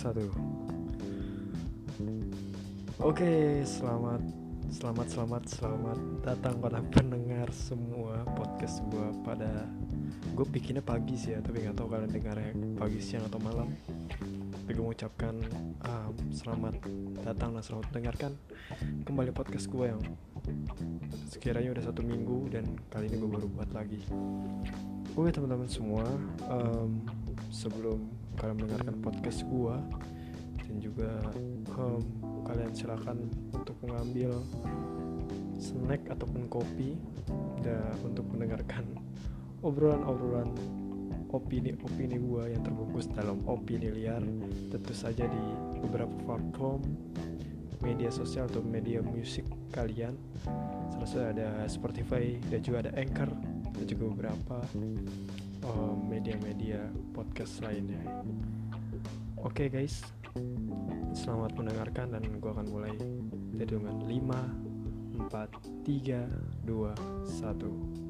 satu. Oke, selamat, selamat, selamat, selamat datang pada pendengar semua podcast gue pada gue bikinnya pagi sih ya, tapi nggak tahu kalian dengarnya pagi siang atau malam. Tapi gue mengucapkan um, selamat datang dan selamat mendengarkan kembali podcast gue yang sekiranya udah satu minggu dan kali ini gue baru buat lagi. Oke teman-teman semua, um, sebelum kalian mendengarkan podcast gua. Dan juga um, kalian silakan untuk mengambil snack ataupun kopi dan untuk mendengarkan obrolan-obrolan opini-opini gua yang terbungkus dalam opini liar. Tentu saja di beberapa platform media sosial atau media musik kalian. Salah satu ada Spotify dan juga ada Anchor dan juga beberapa media-media podcast lainnya. Oke okay guys, selamat mendengarkan dan gue akan mulai dari dengan 5, 4, 3, 2, 1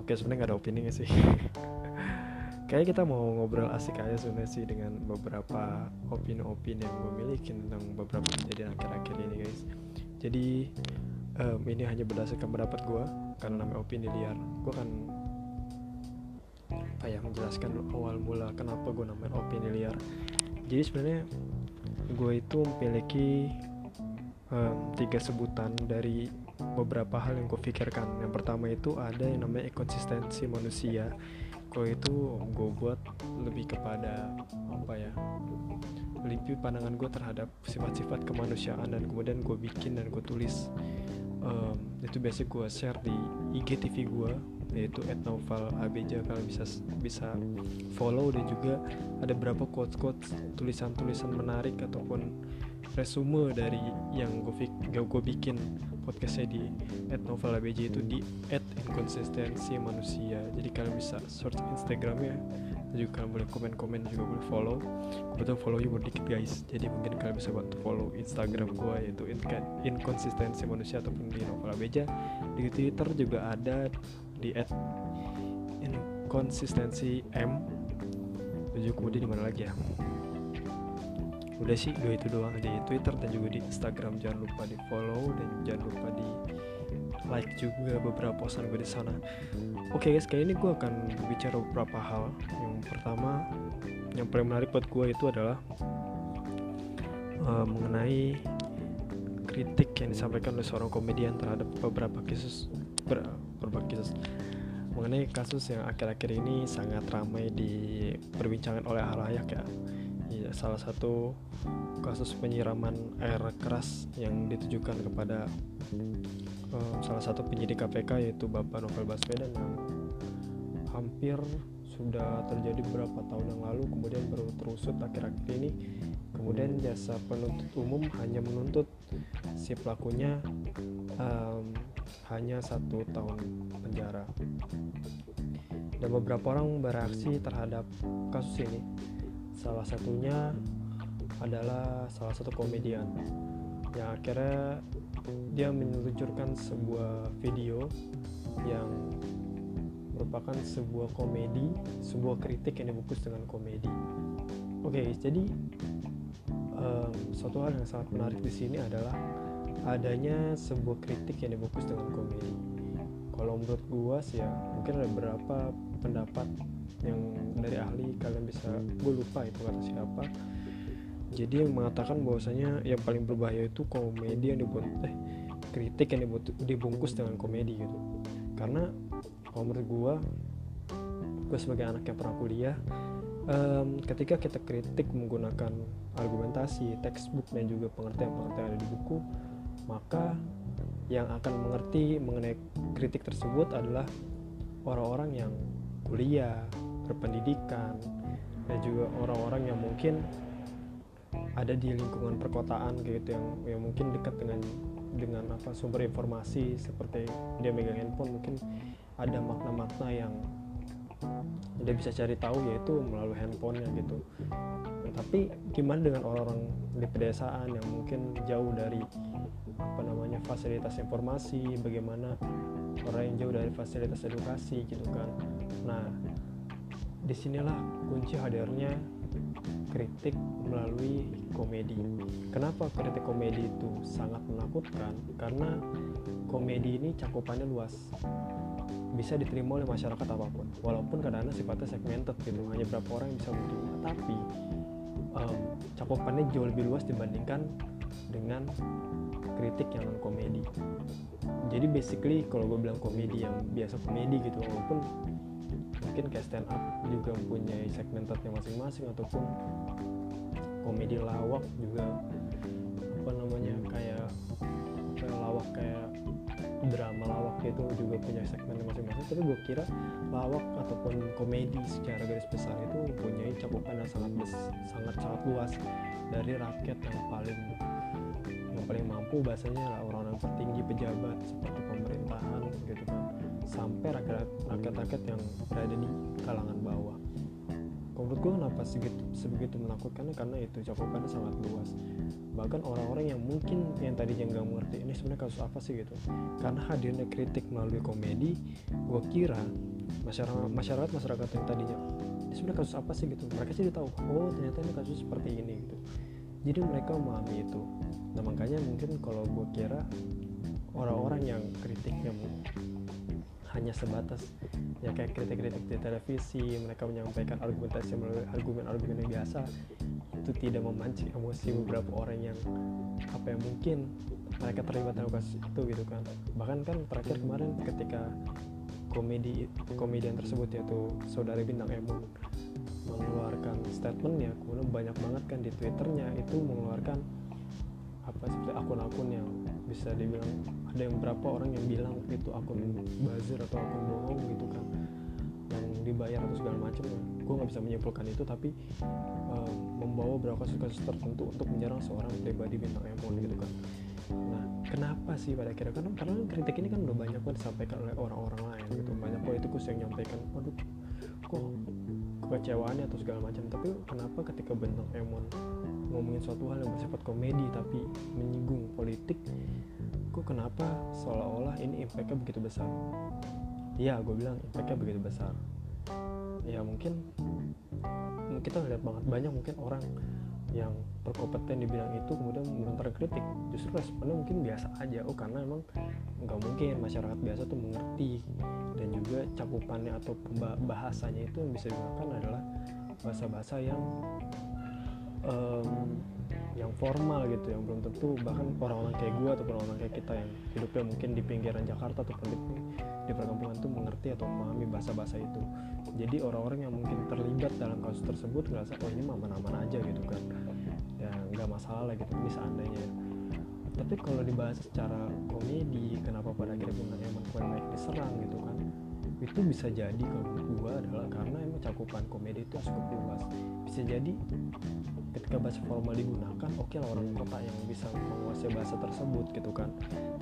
Oke sebenarnya gak ada opini sih? Kayaknya kita mau ngobrol asik aja sebenarnya sih dengan beberapa opini-opini yang gue miliki tentang beberapa kejadian akhir-akhir ini guys. Jadi um, ini hanya berdasarkan pendapat gue karena namanya opini liar. Gue kan apa ya menjelaskan awal mula kenapa gue namanya opini liar. Jadi sebenarnya gue itu memiliki um, tiga sebutan dari beberapa hal yang gue pikirkan. Yang pertama itu ada yang namanya ekonsistensi manusia. Kalau itu gue buat lebih kepada apa ya lebih pandangan gue terhadap sifat-sifat kemanusiaan dan kemudian gue bikin dan gue tulis um, itu biasa gue share di IGTV gue yaitu @novel abj kalian bisa bisa follow dan juga ada beberapa quotes quotes tulisan tulisan menarik ataupun resume dari yang gue gue bikin podcastnya di @novel abj itu di @inkonsistensi manusia. Jadi kalian bisa search instagramnya juga kalian boleh komen-komen juga boleh follow. Kebetulan follownya baru dikit guys. Jadi mungkin kalian bisa bantu follow instagram gue yaitu inkonsistensi manusia ataupun di novel beja. Di twitter juga ada di at inkonsistensi m. Tujuh kemudian di mana lagi ya udah sih dua itu doang di twitter dan juga di instagram jangan lupa di follow dan jangan lupa di like juga beberapa posan gue di sana. Oke okay guys, kali ini gue akan bicara beberapa hal. Yang pertama, yang paling menarik buat gue itu adalah uh, mengenai kritik yang disampaikan oleh seorang komedian terhadap beberapa kasus ber, beberapa kasus mengenai kasus yang akhir-akhir ini sangat ramai diperbincangan oleh halayak ya. Ya salah satu kasus penyiraman air keras yang ditujukan kepada uh, salah satu penyidik KPK yaitu Bapak Novel Baswedan yang hampir sudah terjadi beberapa tahun yang lalu kemudian baru terusut akhir-akhir ini. Kemudian jasa penuntut umum hanya menuntut si pelakunya um, hanya satu tahun penjara. Dan beberapa orang bereaksi terhadap kasus ini salah satunya adalah salah satu komedian yang akhirnya dia meluncurkan sebuah video yang merupakan sebuah komedi, sebuah kritik yang dibungkus dengan komedi. Oke, okay, jadi um, suatu hal yang sangat menarik di sini adalah adanya sebuah kritik yang dibungkus dengan komedi. Kalau menurut gua sih ya, mungkin ada beberapa pendapat yang dari ahli kalian bisa, gue lupa itu kata siapa, jadi yang mengatakan bahwasanya yang paling berbahaya itu komedi yang dibuat eh kritik yang dibuat, dibungkus dengan komedi gitu. Karena kalau menurut gue gue sebagai anak yang pernah kuliah um, ketika kita kritik menggunakan argumentasi textbook dan juga pengertian-pengertian ada di buku maka yang akan mengerti mengenai kritik tersebut adalah orang-orang yang kuliah berpendidikan dan juga orang-orang yang mungkin ada di lingkungan perkotaan gitu yang yang mungkin dekat dengan dengan apa sumber informasi seperti dia megang handphone mungkin ada makna-makna yang dia bisa cari tahu yaitu melalui handphonenya gitu. Nah, tapi gimana dengan orang-orang di pedesaan yang mungkin jauh dari apa namanya fasilitas informasi bagaimana orang yang jauh dari fasilitas edukasi gitu kan? Nah di sinilah kunci hadirnya kritik melalui komedi. Kenapa kritik komedi itu sangat menakutkan? Karena komedi ini cakupannya luas, bisa diterima oleh masyarakat apa pun. Walaupun kadang-kadang sifatnya segmented gitu, hanya berapa orang yang bisa menerima. Tapi um, cakupannya jauh lebih luas dibandingkan dengan kritik yang non komedi. Jadi basically kalau gue bilang komedi yang biasa komedi gitu, walaupun mungkin kayak stand up juga mempunyai segmentednya masing-masing ataupun komedi lawak juga apa namanya kayak kayak lawak kayak drama lawak itu juga punya segmen masing-masing. Tapi gue kira lawak ataupun komedi secara garis besar itu mempunyai cakupan yang sangat besar, sangat sangat luas dari rakyat yang paling paling mampu bahasanya orang-orang tertinggi pejabat seperti pemerintahan gitu kan. Sampai rakyat-rakyat yang berada di kalangan bawah. Menurut gue kenapa segitu, sebegitu menakutkannya? Karena itu cakupannya sangat luas. Bahkan orang-orang yang mungkin yang tadinya nggak mengerti ini sebenarnya kasus apa sih? gitu. Karena hadirnya kritik melalui komedi gue kira masyarakat masyarakat masyarakat yang tadinya sebenarnya kasus apa sih? gitu. Mereka sih tahu oh ternyata ini kasus seperti ini gitu jadi mereka memahami itu. Nah makanya mungkin kalau gue kira orang-orang yang kritiknya hanya sebatas ya kayak kritik-kritik di televisi mereka menyampaikan argumentasi melalui argumen-argumen yang biasa itu tidak memancing emosi beberapa orang yang apa yang mungkin mereka terlibat dalam kasus itu gitu kan. Bahkan kan terakhir kemarin ketika komedi komedian tersebut yaitu saudari bintang Emon mengeluarkan statementnya kemudian banyak banget kan di twitternya itu mengeluarkan apa seperti akun-akun yang bisa dibilang ada yang berapa orang yang bilang itu akun buzzer atau akun bohong gitu kan yang dibayar atau segala macam. Gue nggak bisa menyimpulkan itu tapi uh, membawa beberapa kasus-kasus tertentu untuk menyerang seorang pribadi bintang emon gitu kan. Nah kenapa sih pada akhirnya? Karena karena kritik ini kan udah banyak banget disampaikan oleh orang-orang lain gitu. Banyak politikus yang nyampaikan waduh kok kekecewaannya atau segala macam. Tapi kenapa ketika bintang emon ngomongin suatu hal yang bersifat komedi tapi menyinggung politik kok kenapa seolah-olah ini impactnya begitu besar? Iya gue bilang impactnya begitu besar. Ya mungkin kita ngeliat banget banyak mungkin orang yang berkompeten di bidang itu kemudian melontar kritik justru responnya mungkin biasa aja. Oh karena emang nggak mungkin masyarakat biasa tuh mengerti. Dan juga cakupannya atau bahasanya itu yang bisa digunakan adalah bahasa-bahasa yang um, yang formal gitu yang belum tentu bahkan orang-orang kayak gue ataupun orang-orang kayak kita yang hidupnya mungkin di pinggiran Jakarta ataupun di, di perkampungan tuh mengerti atau memahami bahasa-bahasa itu. Jadi orang-orang yang mungkin terlibat dalam kasus tersebut ngerasa oh ini aman-aman aja gitu kan. Ya nggak masalah lah gitu ini seandainya tapi kalau dibahas secara komedi kenapa pada akhirnya Bunda Eman naik diserang gitu kan itu bisa jadi kalau gue adalah karena emang cakupan komedi itu cukup luas bisa jadi ketika bahasa formal digunakan oke okay lah orang kota yang bisa menguasai bahasa tersebut gitu kan.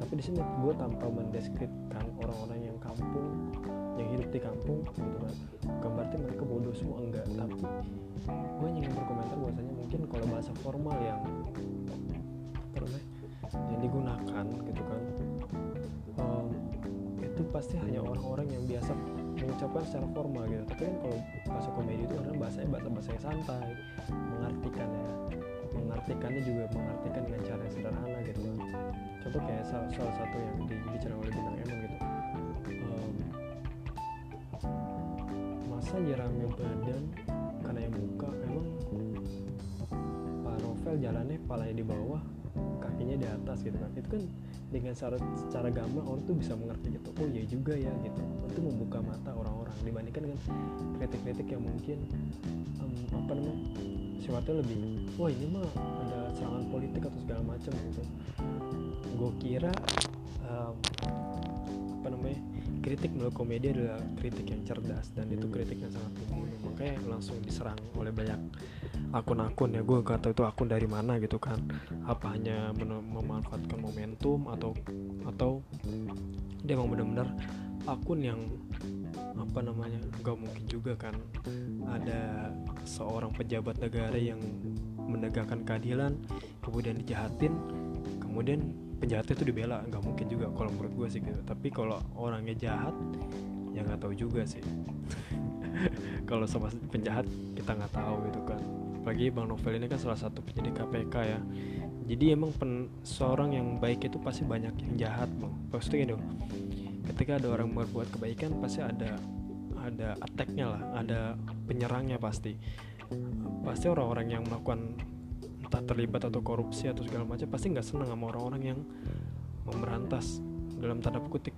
Tapi di sini gue tanpa mendeskripsikan orang-orang yang kampung yang hidup di kampung gitu kan bukan berarti mereka bodoh semua enggak. Tapi gue ingin berkomentar bahwasanya mungkin kalau bahasa formal yang yang digunakan gitu kan um, itu pasti hanya orang-orang yang biasa mengucapkan secara formal gitu. Tapi kan kalau bahasa komedi itu adalah bahasanya bahasa bahasa yang santai mengartikan ya mengartikannya juga mengartikan dengan cara yang sederhana gitu kan. Contoh kayak salah, salah satu yang dibicara oleh bintang emang gitu. Um, masa nyerami badan karena yang buka emang Pak Novel jalannya palanya di bawah kakinya di atas gitu kan. Itu kan dengan secara secara gamblang orang tuh bisa mengerti gitu oh iya juga ya gitu. Itu membuka mata orang-orang dibandingkan dengan kritik-kritik yang mungkin um, apa namanya sifatnya lebih wah ini mah ada serangan politik atau segala macam gitu. Gue kira um, kritik melalui komedi adalah kritik yang cerdas dan itu kritik yang sangat membunuh makanya langsung diserang oleh banyak akun-akun ya. Gue gak tahu itu akun dari mana gitu kan. Apa hanya memanfaatkan momentum atau atau dia emang benar-benar akun yang apa namanya gak mungkin juga kan ada seorang pejabat negara yang menegakkan keadilan kemudian dijahatin kemudian penjahatnya itu dibela. Nggak mungkin juga kalau menurut gue sih gitu. Tapi kalau orangnya jahat ya nggak tahu juga sih. Kalau sama penjahat kita nggak tahu gitu kan. Apalagi bang Novel ini kan salah satu penyidik KPK ya. Jadi emang pen, seorang yang baik itu pasti banyak yang jahat bang. Pasti gitu ketika ada orang berbuat kebaikan pasti ada ada attacknya lah. Ada penyerangnya pasti. Pasti orang-orang yang melakukan entah terlibat atau korupsi atau segala macam pasti nggak senang sama orang-orang yang memberantas. Dalam tanda kutip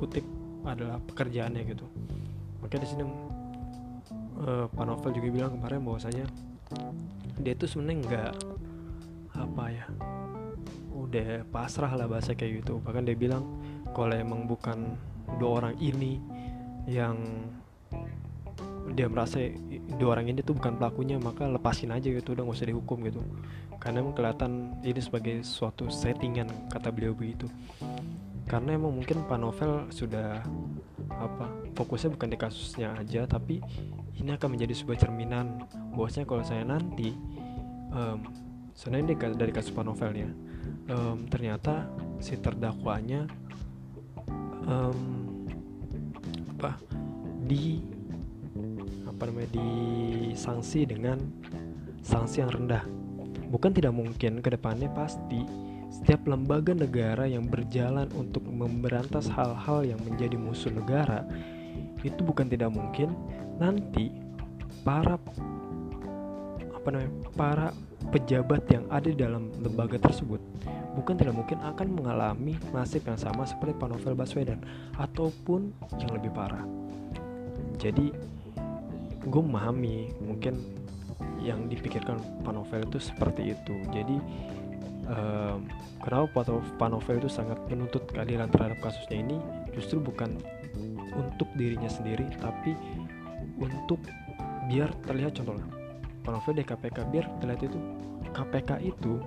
kutip adalah pekerjaannya gitu. Makanya di sini uh, Pak Novel juga bilang kemarin bahwasanya dia itu sebenarnya nggak apa ya udah pasrah lah bahasa kayak gitu. Bahkan dia bilang kalau emang bukan dua orang ini yang dia merasa dua orang ini tuh bukan pelakunya maka lepasin aja gitu udah gak usah dihukum gitu. Karena emang kelihatan ini sebagai suatu settingan kata beliau begitu. Karena emang mungkin Pak Novel sudah apa fokusnya bukan di kasusnya aja tapi ini akan menjadi sebuah cerminan. Bahwasanya kalau saya nanti um, sebenarnya dari, kasus Pak Novelnya um, ternyata si terdakwanya um, apa di apa namanya disanksi dengan sanksi yang rendah bukan tidak mungkin ke depannya pasti setiap lembaga negara yang berjalan untuk memberantas hal-hal yang menjadi musuh negara itu bukan tidak mungkin nanti para apa namanya para pejabat yang ada di dalam lembaga tersebut bukan tidak mungkin akan mengalami nasib yang sama seperti Pak Novel Baswedan ataupun yang lebih parah. Jadi gue memahami mungkin yang dipikirkan Pak Novel itu seperti itu. Jadi um, kenapa Pak Novel itu sangat menuntut keadilan terhadap kasusnya ini justru bukan untuk dirinya sendiri tapi untuk biar terlihat contohnya Pak di KPK biar terlihat itu KPK itu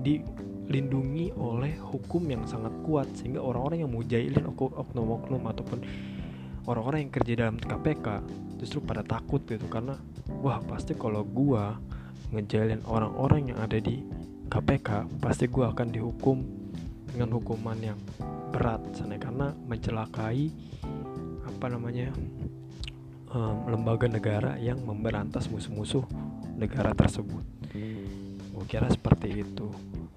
dilindungi oleh hukum yang sangat kuat sehingga orang-orang yang mau jahilin oknum-oknum ataupun orang-orang yang kerja dalam KPK justru pada takut gitu karena wah pasti kalau gua ngejalin orang-orang yang ada di KPK pasti gua akan dihukum dengan hukuman yang berat sana karena mencelakai apa namanya um, lembaga negara yang memberantas musuh-musuh negara tersebut. Gue kira seperti itu.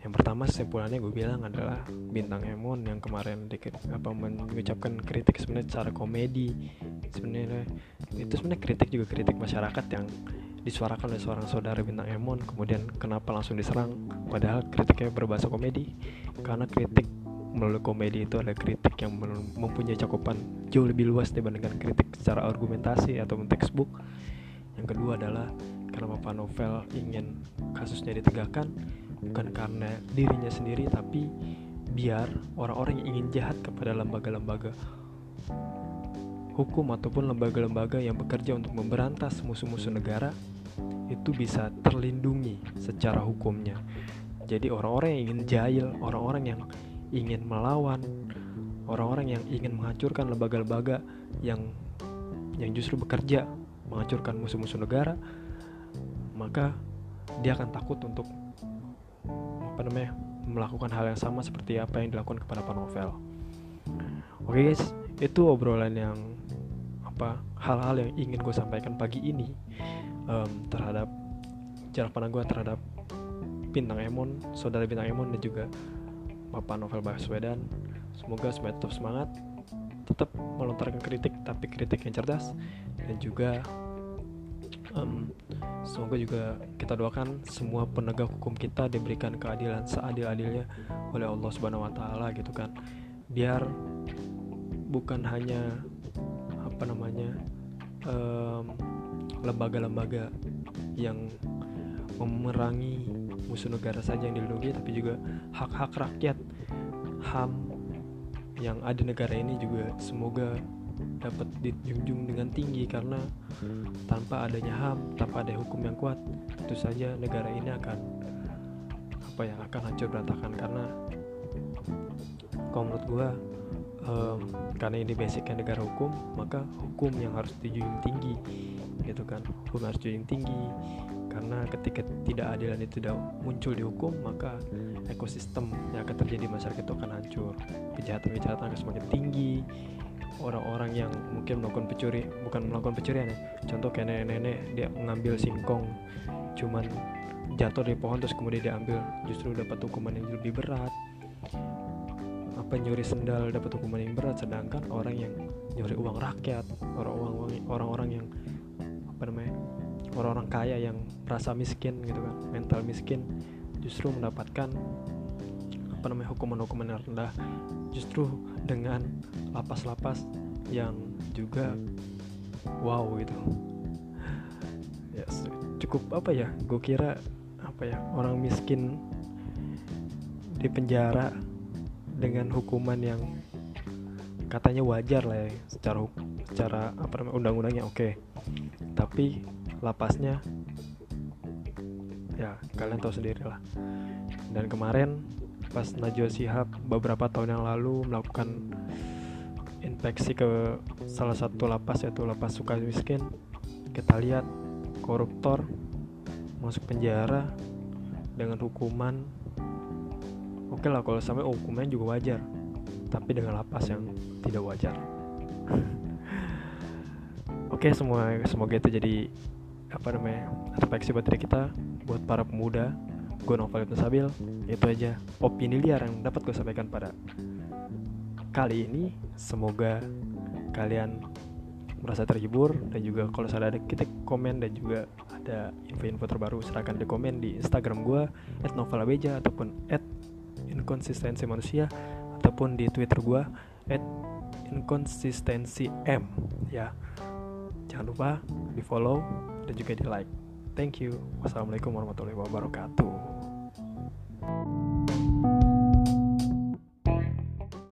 Yang pertama kesimpulannya gue bilang adalah bintang Emon yang kemarin di, apa mengucapkan kritik sebenarnya secara komedi. Sebenarnya itu sebenarnya kritik juga kritik masyarakat yang disuarakan oleh seorang saudara bintang Emon. Kemudian kenapa langsung diserang? Padahal kritiknya berbahasa komedi. Karena kritik melalui komedi itu ada kritik yang mempunyai cakupan jauh lebih luas dibandingkan kritik secara argumentasi atau textbook. Yang kedua adalah karena Pak Novel ingin kasusnya ditegakkan bukan karena dirinya sendiri tapi biar orang-orang yang ingin jahat kepada lembaga-lembaga hukum ataupun lembaga-lembaga yang bekerja untuk memberantas musuh-musuh negara itu bisa terlindungi secara hukumnya. Jadi orang-orang yang ingin jahil, orang-orang yang ingin melawan orang-orang yang ingin menghancurkan lembaga-lembaga yang yang justru bekerja menghancurkan musuh-musuh negara maka dia akan takut untuk namanya melakukan hal yang sama seperti apa yang dilakukan kepada Pak Novel. Oke guys, itu obrolan yang apa hal-hal yang ingin gue sampaikan pagi ini um, terhadap jarak pandang gue terhadap bintang Emon, saudara bintang Emon dan juga Bapak Novel Baswedan. Semoga semuanya tetap semangat, tetap melontarkan kritik, tapi kritik yang cerdas, dan juga um, semoga juga kita doakan semua penegak hukum kita diberikan keadilan seadil-adilnya oleh Allah Subhanahu Wa Taala gitu kan, biar bukan hanya apa namanya lembaga-lembaga um, yang memerangi musuh negara saja yang dilindungi tapi juga hak-hak rakyat HAM yang ada negara ini juga semoga dapat dijunjung dengan tinggi karena tanpa adanya HAM, tanpa ada hukum yang kuat, tentu saja negara ini akan apa ya akan hancur berantakan karena kalau menurut gue um, karena ini basicnya negara hukum maka hukum yang harus dijunjung tinggi gitu kan. Hukum harus dijunjung tinggi karena ketika tidak adilan itu tidak muncul di hukum maka ekosistem yang akan terjadi di masyarakat itu akan hancur. Kejahatan-kejahatan akan semakin tinggi orang-orang yang mungkin melakukan pencuri bukan melakukan pencurian ya. Contoh kayak nenek-nenek dia mengambil singkong cuman jatuh dari pohon terus kemudian diambil justru dapat hukuman yang lebih berat. Apa nyuri sendal dapat hukuman yang berat sedangkan orang yang nyuri uang rakyat orang-orang orang-orang yang apa namanya orang-orang kaya yang merasa miskin gitu kan mental miskin justru mendapatkan apa namanya hukuman-hukuman yang rendah. Justru dengan lapas-lapas yang juga wow gitu. Ya cukup apa ya gue kira apa ya orang miskin di penjara dengan hukuman yang katanya wajar lah ya secara secara apa namanya undang-undangnya oke. Okay. tapi lapasnya ya kalian tahu sendiri lah dan kemarin pas Najwa Shihab beberapa tahun yang lalu melakukan inspeksi ke salah satu lapas yaitu lapas suka miskin kita lihat koruptor masuk penjara dengan hukuman. Oke okay lah kalau sampai hukumannya juga wajar tapi dengan lapas yang tidak wajar. Oke okay, semua semoga itu jadi apa namanya refleksi buat diri kita buat para pemuda gue Novel Ibn Sabil. Itu aja opini liar yang dapat gue sampaikan pada kali ini. Semoga kalian merasa terhibur dan juga kalau ada kita komen dan juga ada info-info terbaru silahkan di komen di Instagram gue @novelabeja ataupun @inkonsistensi manusia ataupun di Twitter gue @inkonsistensi m. Ya jangan lupa di follow dan juga di like thank you. Wassalamualaikum warahmatullahi wabarakatuh